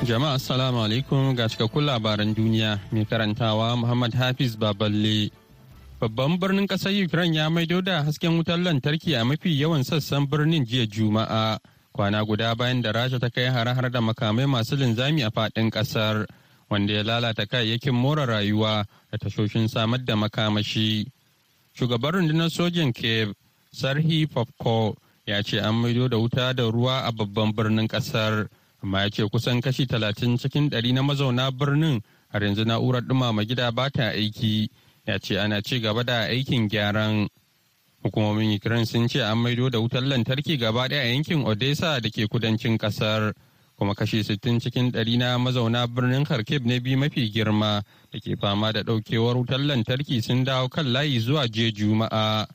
Jama'a assalamu alaikum ga cikakkun labaran duniya mai karantawa Muhammad Hafiz Baballe. Babban birnin ƙasar Ukraine ya maido da hasken wutar lantarki a mafi yawan sassan birnin jiya Juma'a. Kwana guda bayan da Rasha ta kai hare-hare da makamai masu linzami a faɗin ƙasar, wanda ya lalata kayayyakin more rayuwa da tashoshin samar da makamashi. Shugaban rundunar sojin Kiev, Sarhi Popko, ya ce an maido da wuta da ruwa a babban birnin ƙasar. Amma ya ce kusan kashi talatin cikin ɗari na mazauna birnin har yanzu na'urar ɗumama gida ba ta aiki. Ya ce ana ci gaba da aikin gyaran. Hukumomin ukraine sun ce an maido da wutar lantarki gaba ɗaya a yankin odessa da ke kudancin ƙasar kuma kashi sittin cikin ɗari na mazauna birnin kharkiv na biyu mafi girma da ke fama da ɗaukewar wutar lantarki sun dawo kan layi zuwa je juma'a.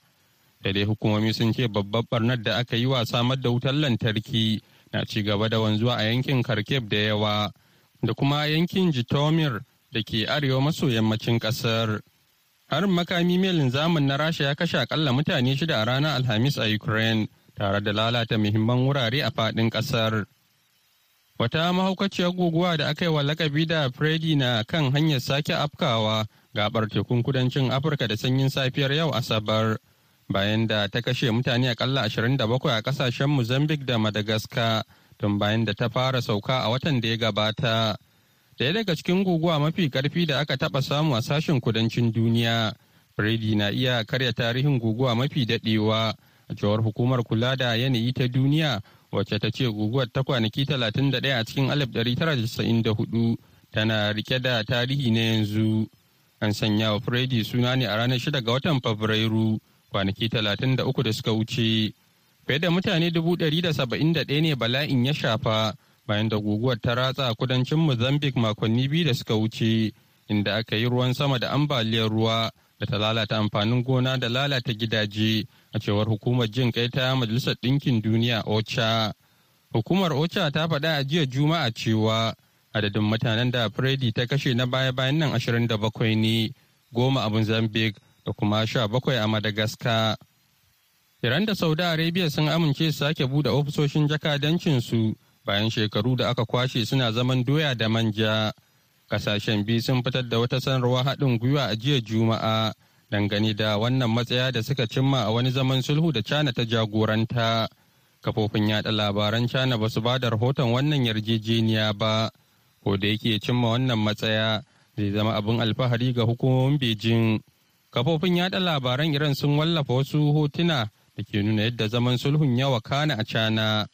Da dai hukumomi sun ce babbar barnar da aka yi wa samar da wutar lantarki na ci gaba da wanzuwa a yankin kharkiv da yawa da kuma yankin jitomir da ke arewa maso yammacin ƙasar harin makami mai linzamin na rasha ya kashe akalla mutane shida a ranar alhamis a ukraine tare da lalata muhimman wurare a faɗin ƙasar wata mahaukaciyar guguwa da aka yi wa lakabi da freddy na kan hanyar sake afkawa gabar tekun kudancin afirka da sanyin safiyar yau asabar bayan da ta kashe mutane akalla 27 a ƙasashen Mozambique da Madagascar tun bayan da ta fara sauka a watan da ya gabata. Daya daga cikin guguwa mafi ƙarfi da aka taba samu a sashen kudancin duniya, Freddy na iya karya tarihin guguwa mafi dadewa a cewar hukumar kula da yanayi ta duniya wacce ta ce guguwar ta kwanaki 31 a cikin 1994 tana riƙe da tarihi na yanzu. An sanya wa Freddy suna ne a ranar 6 ga watan Fabrairu. Kwanaki talatin da uku da suka wuce. Fiye da mutane dubu ɗari da saba'in da ɗaya ne bala'in ya shafa bayan da guguwar ta ratsa kudancin mozambique makonni biyu da suka wuce inda aka yi ruwan sama da ambaliyar ruwa da ta lalata amfanin gona da lalata gidaje a cewar hukumar jin kai ta majalisar ɗinkin duniya ocha hukumar ocha ta faɗa a jiya juma'a cewa adadin mutanen da freddy ta kashe na baya-bayan nan ashirin da bakwai ne. Goma a mozambique da kuma sha bakwai a Madagascar. Iran da Saudi Arabia sun amince su sake buɗe ofisoshin jakadancinsu bayan shekaru da aka kwashe suna zaman doya da manja. Kasashen biyu sun fitar da wata sanarwa haɗin gwiwa a jiya Juma'a dangane da wannan matsaya da suka cimma a wani zaman sulhu da China ta jagoranta. Kafofin yada labaran China ba su ba da rahoton wannan yarjejeniya ba, ko da yake cimma wannan matsaya zai zama abin alfahari ga hukumomin Beijing. Kafofin yada labaran iran sun wallafa wasu hotuna da ke nuna yadda zaman sulhun ya wakana a cana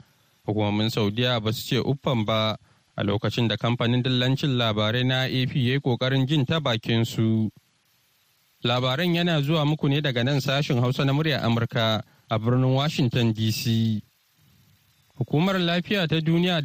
hukumomin saudiya ba su ce uffan ba a lokacin da kamfanin dillancin labarai na ap ya yi ƙoƙarin jin ta bakin su. Labaran yana zuwa muku ne daga nan sashen hausa na murya amurka a birnin washington dc hukumar lafiya ta duniya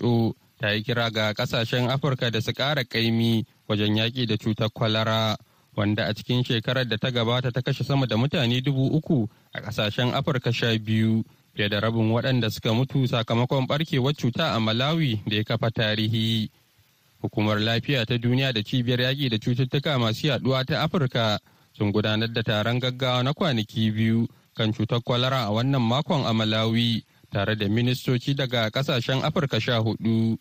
who ta yi kira ga ƙasashen afirka da su ƙara ƙaimi wajen yaƙi da cutar kwalara. Wanda a cikin shekarar da ta gabata ta kashe sama da mutane dubu uku a ƙasashen afirka sha biyu fiye da rabin waɗanda suka mutu sakamakon barkewar cuta a malawi da ya kafa tarihi. Hukumar lafiya ta duniya da cibiyar yaƙi da cututtuka masu yaɗuwa ta afirka sun gudanar da taron gaggawa na kwanaki biyu kan cutar kwalara a wannan makon a malawi tare da ministoci daga ƙasashen afirka sha huɗu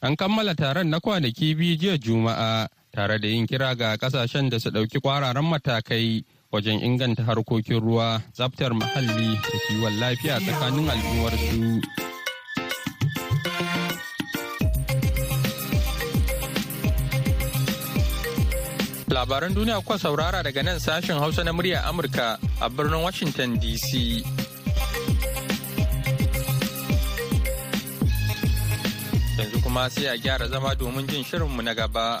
an kammala taron na kwanaki biyu jiya juma'a tare da yin kira ga ƙasashen da su ɗauki kwararan matakai wajen inganta harkokin ruwa tsaftar muhalli da kiwon lafiya tsakanin al'ummarsu. Labaran duniya kuka saurara daga nan sashen Hausa na murya Amurka a birnin Washington DC. Yanzu kuma sai a gyara zama domin jin shirinmu na gaba.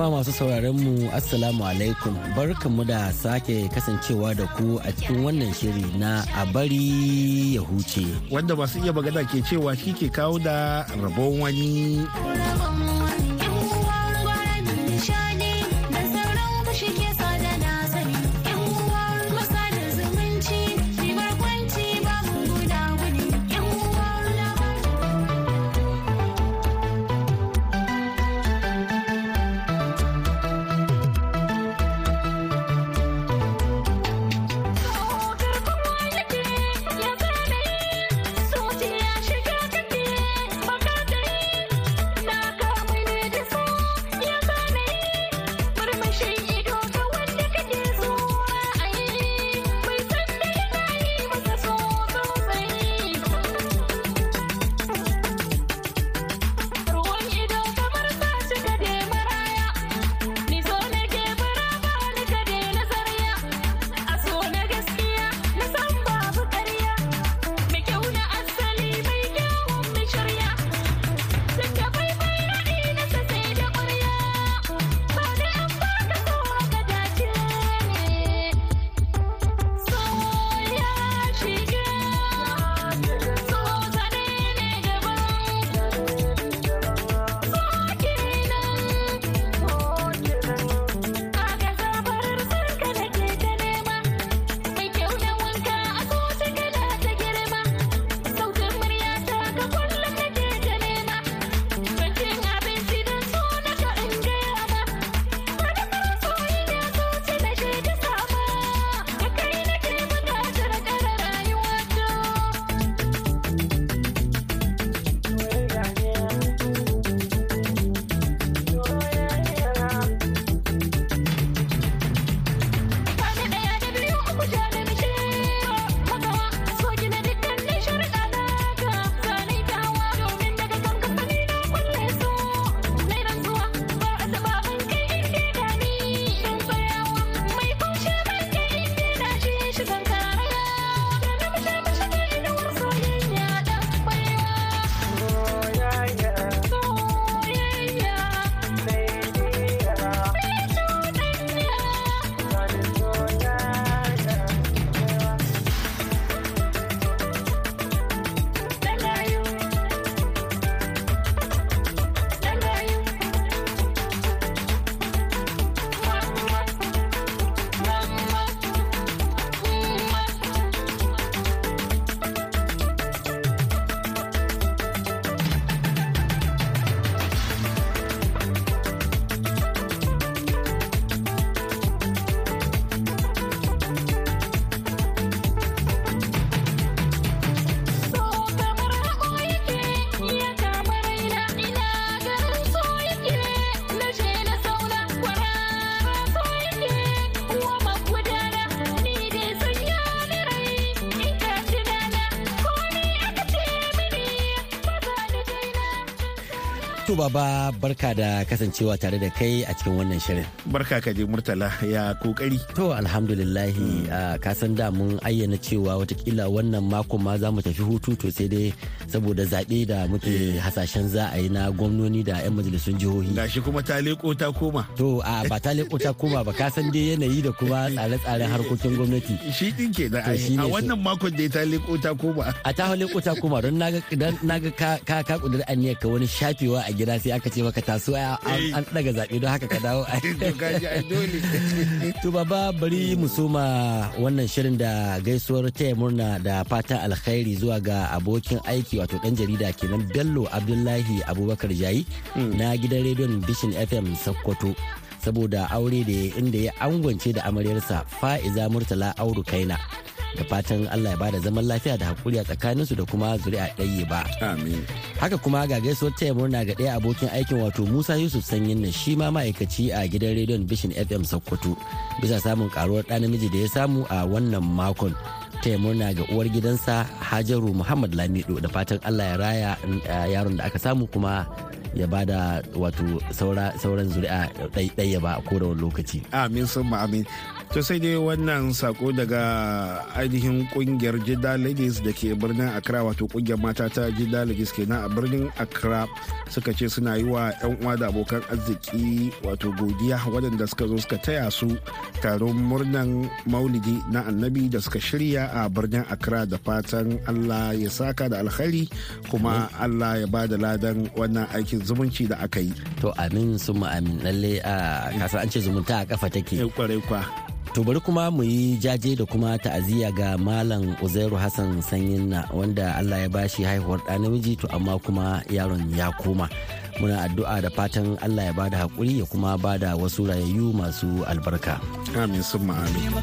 Jama'a masu sauraron mu Assalamu alaikum barkanmu da sake kasancewa da ku a cikin wannan shiri na a bari ya huce. Wanda masu iya magana ke cewa shi ke kawo da rabon wani. To baba barka da kasancewa tare da kai a cikin wannan shirin. Barka ka je Murtala ya ƙoƙari. To alhamdulillahi ka san da mun ayyana cewa wataƙila wannan mako ma za mu tafi hutu to sai dai saboda zaɓe da muke hasashen za a yi na gwamnoni da 'yan majalisun jihohi. Gashi kuma ta leko ta koma. To a ba ta leko ta koma ba ka san dai yanayi da kuma tsare-tsaren harkokin gwamnati. Shi din ke da a wannan makon da ta leko ta koma. A ta leko ta koma don na ga ka ka kudur aniyar ka wani shafewa a gida sai aka ce maka taso an daga zaɓe don haka ka dawo. To baba bari mu soma wannan shirin da gaisuwar taya murna da fata alkhairi zuwa ga abokin aiki wato dan jarida kenan Bello Abdullahi Abubakar Jayi na gidan rediyon Bishin FM Sokoto. saboda aure da inda ya angwance da amaryarsa fa'iza murtala auru kaina da fatan Allah ya ba da zaman lafiya da haƙuri a tsakaninsu da kuma zuri'a ɗaya ba. Amin. Haka kuma ga gaisuwar taya murna ga ɗaya abokin aikin wato Musa Yusuf Sanyin nan shi ma ma'aikaci a gidan rediyon Bishin FM Sokoto bisa samun karuwar ɗa namiji da ya samu a wannan makon. taya murna ga uwar gidansa Hajaru Muhammad Lamido da fatan Allah ya raya yaron da aka samu kuma ya ba da wato sauran zuri'a ɗaya ba a kowane lokaci. Amin sun amin. To sai dai wannan sako daga ainihin ƙungiyar jidda ladies da ke birnin accra wato ƙungiyar mata ta jidda ladies kenan a birnin accra suka ce suna yi wa 'yan uwa da abokan arziki wato godiya waɗanda suka zo suka taya su taron murnan maulidi na annabi da suka shirya a birnin accra da fatan allah ya saka da alkhairi kuma allah ya ba da ladan wannan aikin zumunci da aka yi. To amin sun amin. Lalle a kasa an ce zumunta a kafa take. Kwarai kwa. To bari kuma mu yi jaje da kuma ta'aziyya ga Malam Uzairu Hassan Sanyinna wanda Allah ya bashi haihuwar ɗa namiji to amma kuma yaron ya koma. Muna addu'a da fatan Allah ya ba da haƙuri ya kuma ba da wasu rayayyu masu albarka. Amin sun amin.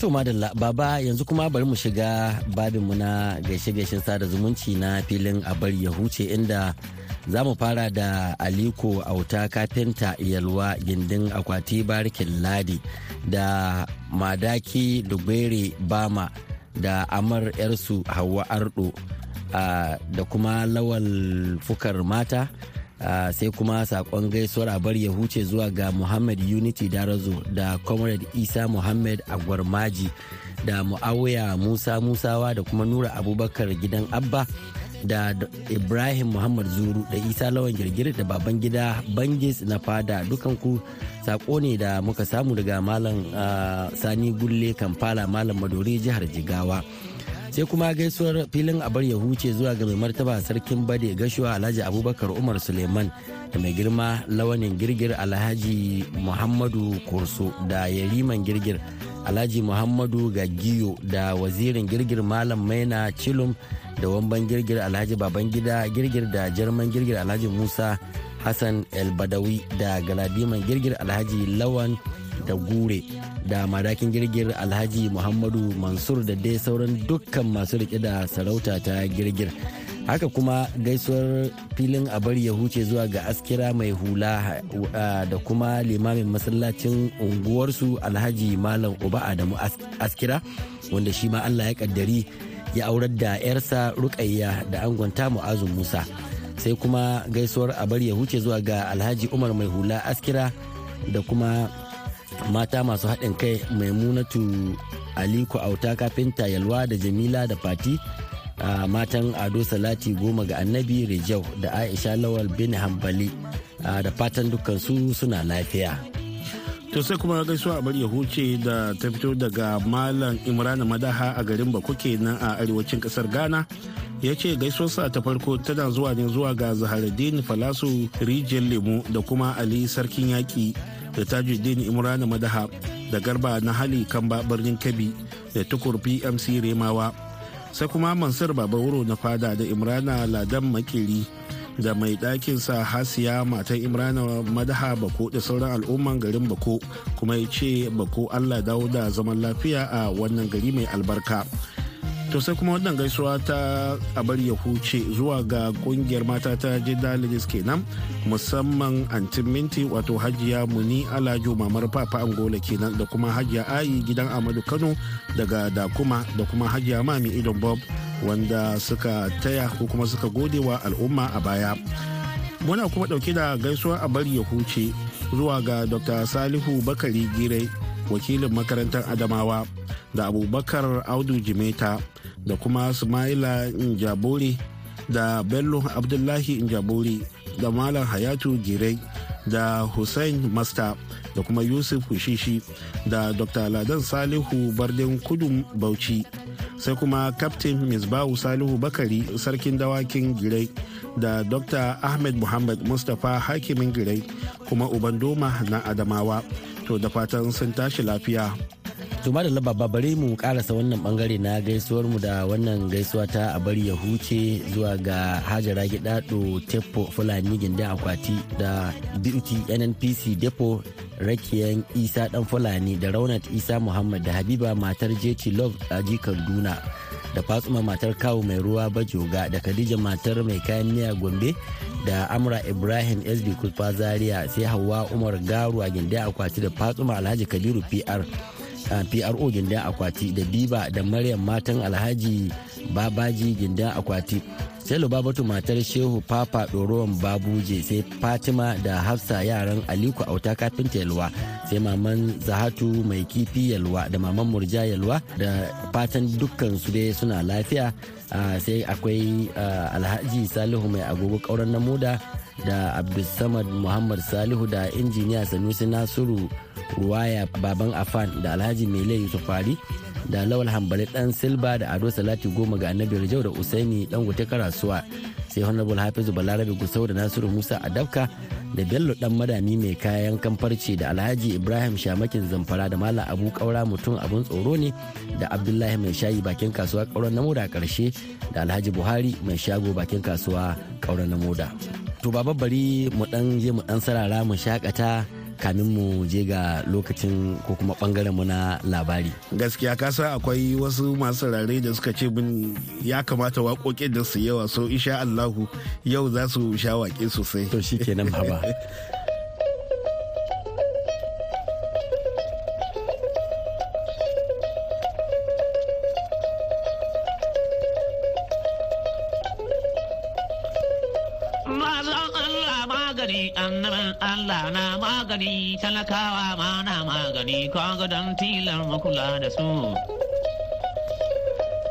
To madalla baba yanzu kuma bari mu shiga babinmu na gaishe-gaishen sada zumunci na filin a bari ya huce inda za mu fara da aliko auta kafinta yalwa gindin akwati barikin ladi da madaki dubere bama da amar yarsu hawa ardo da kuma lawal fukar mata sai kuma saƙon gaisuwar abar ya huce zuwa ga muhammad unity darazo da comrade isa muhammad agwarmaji da muawiya musa musawa da kuma nura abubakar gidan abba da ibrahim muhammad zuru da isa lawan girgir da baban gida bangis na fada. Dukanku sako ne da muka samu daga malam uh, sani gulle kamfala malam madori jihar jigawa. Sai kuma gaisuwar filin abar ya huce zuwa ga mai martaba sarkin bade gashuwa alhaji abubakar umar suleiman da mai girma lawanin girgir alhaji muhammadu kurso da yariman girgir alhaji muhammadu gagiyo da wazirin girgir malam maina cilum da wamban girgir alhaji babangida girgir da jarman girgir alhaji musa hassan el-badawi da galadiman girgir alhaji lawan da gure da madakin girgir alhaji muhammadu mansur da dai sauran dukkan masu riƙe da sarauta ta girgir. Haka kuma gaisuwar filin abar ya huce zuwa ga askira mai hula da kuma limamin masallacin unguwarsu alhaji malam uba adamu askira wanda shi ma allah ya kaddari ya aurar da 'yarsa rukayya da angonta mu'azu musa. Sai kuma gaisuwar abar ya huce zuwa ga alhaji umar mai hula askira da kuma mata masu haɗin kai maimunatu aliko auta kafinta yalwa da jamila da fati matan ado salati goma ga annabi rijau da aisha lawal bin hambali da fatan dukkan su suna lafiya. To sai kuma gaisuwa a bari huce da ta fito daga malam imrana madaha a garin bakuke nan a arewacin ƙasar ghana. Ya ce gaisuwarsa ta farko tana zuwa ne zuwa ga zaharuddin falasu rijiyar lemu da kuma ali sarkin yaƙi. Da tajuddin imrana madaha da garba na hali kamba birnin kabi da tukur pmc remawa sai kuma mansur babawuro na fada da imrana ladan makeri da mai ɗakinsa hasiya matan imrana madaha bako da sauran al'umman garin bako kuma ya ce bako allah dawo da zaman lafiya a wannan gari mai albarka. To sai kuma wannan gaisuwa ta abar ya huce zuwa ga ƙungiyar mata ta jidda lagos kenan musamman antin minti wato hajiya muni alajo mamar papa angola kenan da kuma hajiya ayi gidan amadu kano daga dakuma da kuma hajiya mami idon bob wanda suka taya ko kuma suka gode wa al'umma a baya. Muna kuma ɗauke da gaisuwa a ya huce zuwa ga dr salihu bakari girai wakilin makarantar adamawa da abubakar audu jimeta da kuma sumaila njabori da bello abdullahi njabori da malam hayatu girai da hussein masta da kuma yusuf kushishi da dr ladan salihu bardin kudu bauchi sai kuma captain misbahu salihu bakari sarkin dawakin girai da dr ahmed muhammad mustapha hakimin girai kuma uban doma na adamawa. To da fatan sun tashi lafiya. To da laba bari mu karasa wannan ɓangare na gaisuwar mu da wannan gaisuwa ta a bari ya huce zuwa ga hajara gidado tepo fulani gindin akwati da beauty nnpc depo rakiyan isa dan fulani da raunat isa muhammad da habiba matar jeci love a kaduna da fatsuma matar kawo mai ruwa bajoga da khadija matar mai kayan miya gombe da amra ibrahim sb kusfa zaria sai hawa umar garu a gindin akwati da fatsuma alhaji kabiru pr pro gindin akwati da biba da maryam matan alhaji babaji gindin akwati. Sai lubabatu matar shehu papa ɗorowan babuje sai fatima da hafsa yaran aliko auta kafinta yalwa sai maman zahatu mai kifi yalwa da maman murja yalwa da fatan dukkan su dai suna lafiya. Sai akwai alhaji salihu mai agogo kauran namuda da abdulsamad muhammad salihu da injiniya sanusi nasiru ruwaya baban afan da alhaji mele yusuf fari da lawal hambali dan silba da ado salati goma ga annabi rajau da usaini dan gute karasuwa sai honorable hafizu balarabe gusau da nasiru musa adabka da bello dan madami mai kayan kamfarci da alhaji ibrahim shamakin zamfara da malam abu kaura mutum abun tsoro ne da abdullahi mai shayi bakin kasuwa kauran na moda ƙarshe da alhaji buhari mai shago bakin kasuwa kauran na moda to baba bari mu dan je mu dan sarara mu shakata kamin mu je ga lokacin ko kuma ɓangaren mu na labari. Gaskiya kasa akwai wasu masu rare da suka ce min ya kamata waƙoƙin da su yawa so insha Allahu yau za su sha waƙe sosai. To shi kenan baba. talakawa ma na magani kaga don tilar makula da su.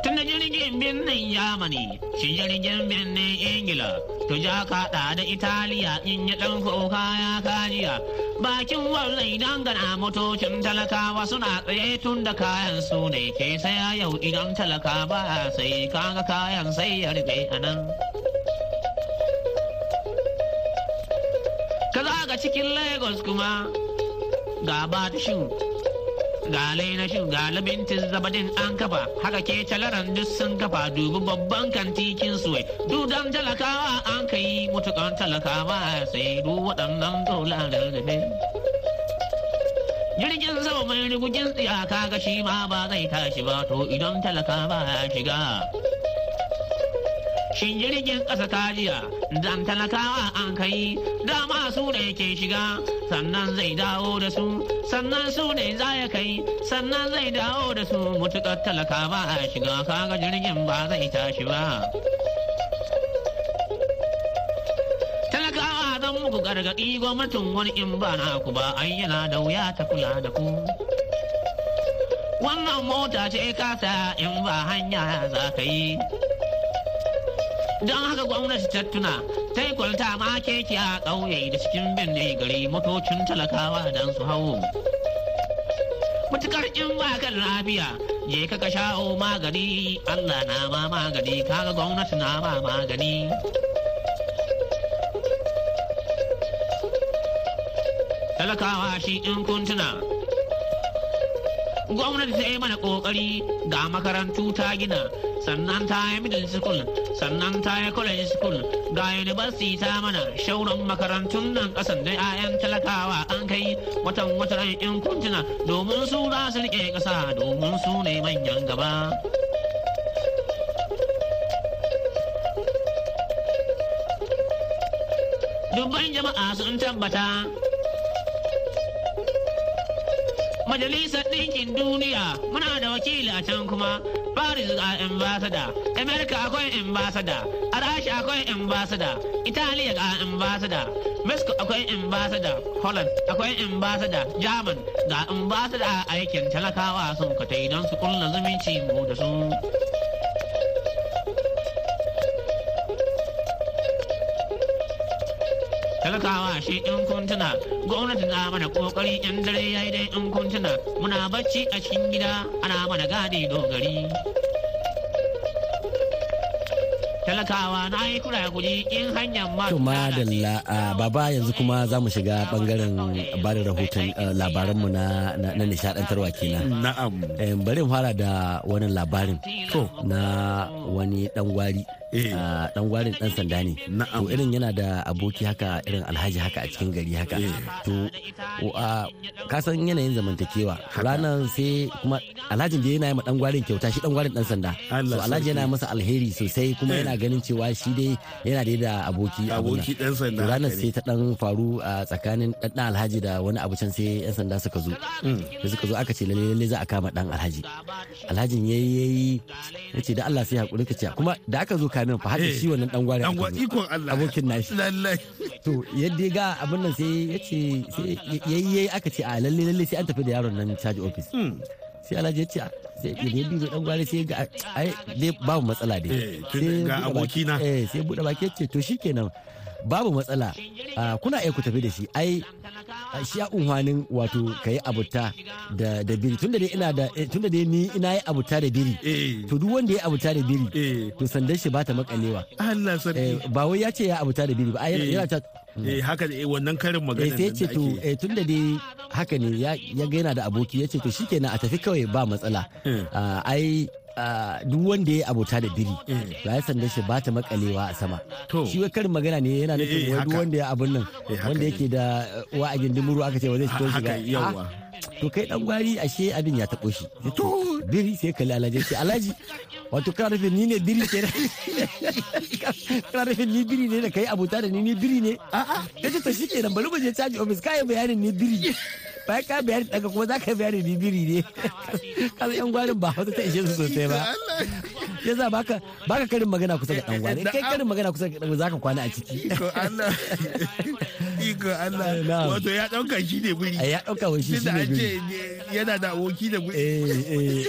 Tun da jirgin birnin Yamani, shi jirgin birnin Ingila, to ja kaɗa da Italiya in yi ɗan kuka ya kajiya. Bakin wallai dangana motocin talakawa suna tsaye tun da kayan su ne ke saya yau idan talaka ba sai kaga kayan sai ya rufe a nan. ka zaga cikin lagos kuma ga batishin ga lainashin ga labintin zabadin an kafa. Haka ke calaran duk sun kafa. Dubi babban kantikin suwai dudan talakawa an ka yi mutukan talakawa sai du waɗannan dolarar da jirgin sama mai rigugin tsiyaka ga shi ma ba zai tashi ba to idan talakawa ya shiga. Shin jirgin ƙasa kajiya dan talakawa an kai dama su ne ke shiga. Sannan zai dawo da su sannan su ne za ya kai. Sannan zai dawo da su mutukar talakawa a shiga. Kaga jirgin ba zai tashi ba. Talakawa zan muku gargaɗi gwamnatin wani in ba na ku ba ayyana da wuya ta kula da ku. Wannan mota ce kasa in ba hanya za ka yi. Don haka gwamnati ta tuna ta yi kwalta ma keke a ƙauye da cikin binne gari motocin talakawa don su hau. Mutukar in ba kan lafiya je ka sha'o magani. Allah na ma magani kaga gwamnati na ma magani. Talakawa shi in kuntuna gwamnati ta yi mana ƙoƙari ga makarantu ta gina sannan ta yi middle school sannan ta yi college school ga university ta mana shauran makarantun nan kasan da 'ya'yan talakawa an kai. Watan watan in kuntuna domin su za su riƙe kasa domin su ne manyan gaba. Dubban jama'a sun tabbata. Majalisar Ɗinkin Duniya muna da wakili a can kuma. Paris ga ambassador, America akwai ambassador, Rasha akwai ambassador, Italiya ga ambassador, Mexico akwai ambassador, Holland akwai ambassador, German ga ambassador. A aikin talakawa sun ka don su kulla zumunci mu da su. talakawa shi in kuntuna gwamnati na mana ƙoƙari in dare ya yi dai in kuntuna muna bacci a cikin gida ana mana gadi dogari talakawa na yi kura guji in hanyar ma To madalla a baba yanzu kuma za mu shiga ɓangaren ba da rahoton eh, labaranmu na, na, na nishadantarwa kenan. Na'am. Eh, bari mu fara da wani labarin To. na wani dan gwari dan gwarin dan sanda ne. To irin yana da aboki haka irin alhaji haka a cikin gari haka. Eh. to ah, ka san yanayin zamantakewa. Ranar sai kuma alhajin da yana yi ma dan gwarin kyauta shi dan gwarin dan sanda. So alhaji yana masa alheri sosai kuma Eh. yana ganin cewa shi dai yana dai da aboki. Aboki ɗan sanda ranar sai ta dan faru a tsakanin dan dan alhaji da wani abu can sai yan sanda suka zo. Da suka zo aka ce lalle lalle za a kama dan alhaji. Alhajin yayi yayi ya ce da Allah sai haƙuri ka ce kuma da aka zo kamin fa har da Eh. shi wannan dan gwari ikon Allah. abokin nashi Lallai. to yadda ya ga abin nan sai ya ce sai yayi aka ce a lalle lalle sai an tafi da yaron nan caji office Hmm. sai alhaji ya ce sai ya ne biyu dan gwari sai ga ai dai babu matsala dai Eh, Sai ga baki- abokina. eh sai buɗe baki ya ce to shikenan babu matsala Ah, kuna iya ku tafi da shi ai shi ya unhwanin wato ka yi abuta da da biri tunda dai ina da eh, tunda dai ni ina yi abuta da biri Eh. to duk wanda ya abuta da biri Eh. to sandan shi ba ta makalewa Allah sarki. ba wai ya ce ya abuta da biri ba yana- ta Eh haka da wannan karin magana sai ya ce to eh, tunda dai haka ne ya ya ga yana da aboki ya ce to shikenan a tafi kawai ba matsala. Ah, ai duk wanda ya abota da biri Eh. to ai sandan shi ba ta makalewa a sama. Shi wai karin magana ne yana Eh, nufin eh, wai duk wanda ya abun nan Eh, wanda ne. yake. da uh, uwa a gindin muru aka ce ba zai fito shiga to kai dan gwari ashe abin ya taɓo shi. Ya To. biri sai kalli alhaji. Ya ce alhaji wato kana nufin ni ne biri ke kana nufin ni biri ne da kai abota da ni ni biri ne? A'a. Ya ce to shi kenan bari mu je caji office kayan bayanin ni biri bayan ka bayani daga kuma za ka bayani ni biri ne kasan yan gwarin ba wata ta ishe su sosai ba ya za baka baka karin magana kusa ga dan gwari kai karin magana kusa ga dan za ka kwana a ciki Iko Allah. Iko Allah. Na'am. Wato ya ɗauka shi ne biri. a ya ɗauka wai shi ne biri yana da aboki da biri. eh eh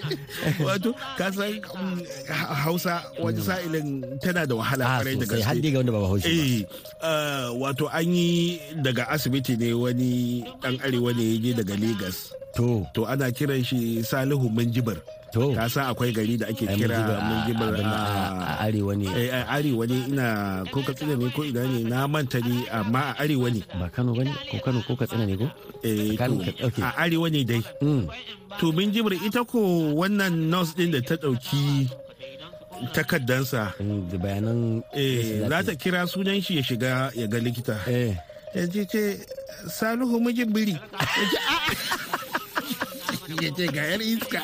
Wato ka san mm, ha- Hausa wani sa'ilin tana da wahala ƙwarai da sosai har gaske. dai ga wanda ba ba Eh, uh, wato an yi daga asibiti ne wani ɗan arewa ne ya je daga Legas. to. To ana kiran shi Salihu Minjibar. to. Ka san akwai gari da ake kira Minjibar a arewa ne. Eh, a arewa ne. Ina ko katsina ne ko ina ne na manta ne amma a arewa ne. Ba Kano ba ne ko Kano ko Katsina ne ko? Eh, to, a arewa ne dai. Mm to min jibir ita ko wannan nurse din da ta ɗauki takaddansa mm, da bayanan eh, za ta kira sunan shi ya shiga ya ga likita. Eh. Ya ce ce salihu mijin biri. Ya ce ga yar iska.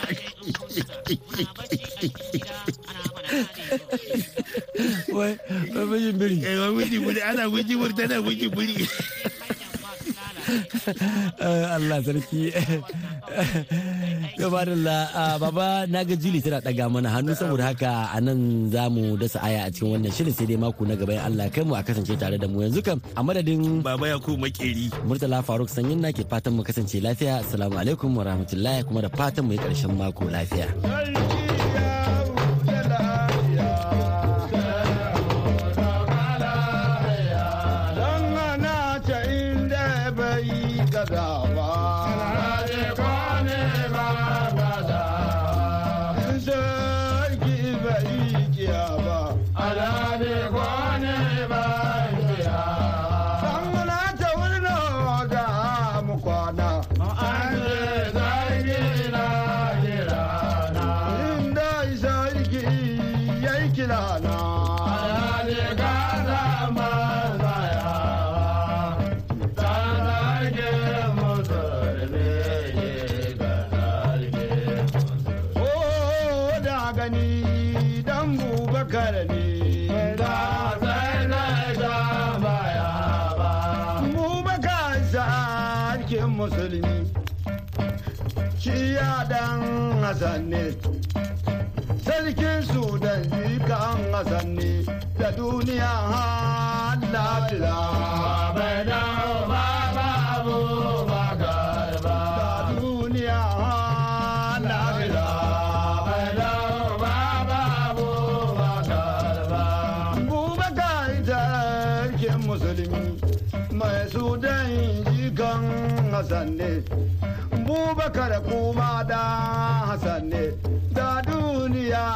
Wai wai mijin biri. Eh wa mijin biri ana mijin biri tana mijin biri Allah sarki. Da baba na ga juli tana daga mana hannu saboda haka a nan za mu dasa aya a cikin wannan shirin sai dai mako na gaba in Allah kai mu a kasance tare da mu yanzu kam. A madadin baba ya ku makeri. Murtala Faruk Sanyin na ke fatan mu kasance lafiya. Assalamu alaikum wa rahmatullahi kuma da fatan mu yi ƙarshen mako lafiya. Hassan ne sarkin sudan jikan Hassan ne da duniya har lafiya. Musulmi mai sudan jikan Hassan ne bubakar kuma da Hassan ne da duniya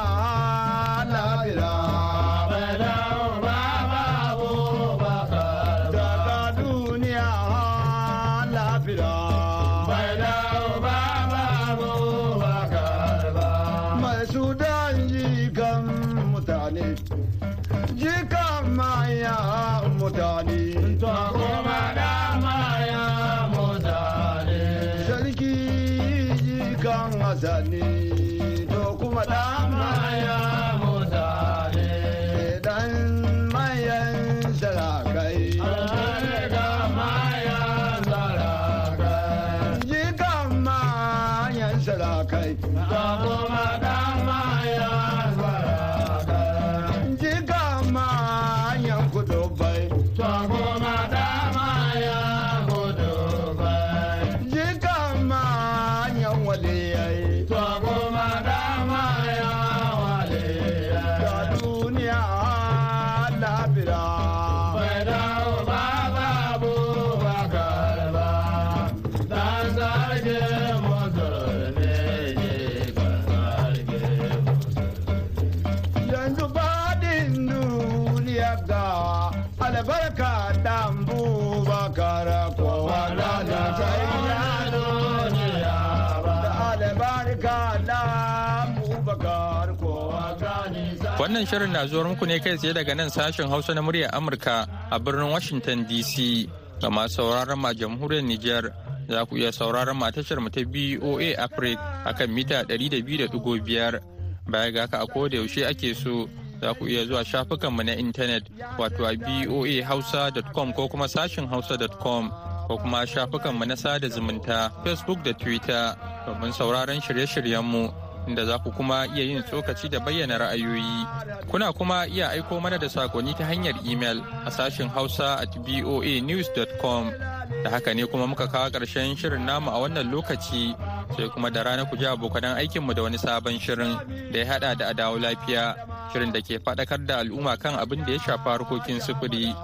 lafiya Wannan shirin na zuwar muku ne kai tsaye daga nan sashen Hausa na muryar Amurka a birnin Washington DC. Ga masu sauraron ma jamhuriyar Nijar za ku iya sauraron ma tashar mu ta BOA Africa akan mita 200.5 baya ga haka a koda yaushe ake so za ku iya zuwa shafukanmu na intanet wato a boahausa.com ko kuma sashin hausa.com ko kuma shafukanmu na sada zumunta Facebook da Twitter domin sauraron shirye-shiryenmu inda za ku kuma iya yin tsokaci da bayyana ra'ayoyi. Kuna kuma iya aiko mana da saƙonni ta hanyar imel a sashin hausa at boanews.com da haka ne kuma muka kawo ƙarshen shirin namu a wannan lokaci sai kuma da rana ku ji abokanan aikinmu da wani sabon shirin da ya hada da adawo lafiya shirin da ke faɗakar da al'umma kan abin da ya shafi harkokin sufuri.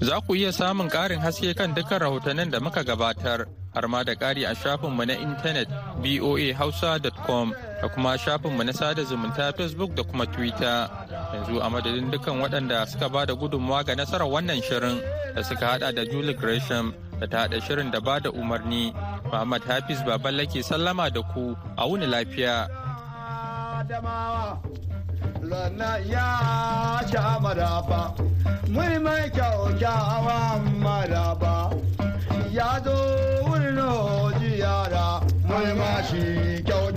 Za ku iya samun ƙarin haske kan dukkan rahotannin da muka gabatar har ma da ƙari a shafinmu na intanet boahausa.com da kuma shafinmu na sada zumunta Facebook da kuma Twitter. Yanzu a madadin dukkan waɗanda suka ba da gudunmawa ga nasarar wannan shirin da suka hada da Julie Gresham da ta hada shirin da ba da umarni. Muhammad Hafiz Baballe ke sallama da ku a wuni lafiya. Ya zo wurin yara mai mashi kyaukyawa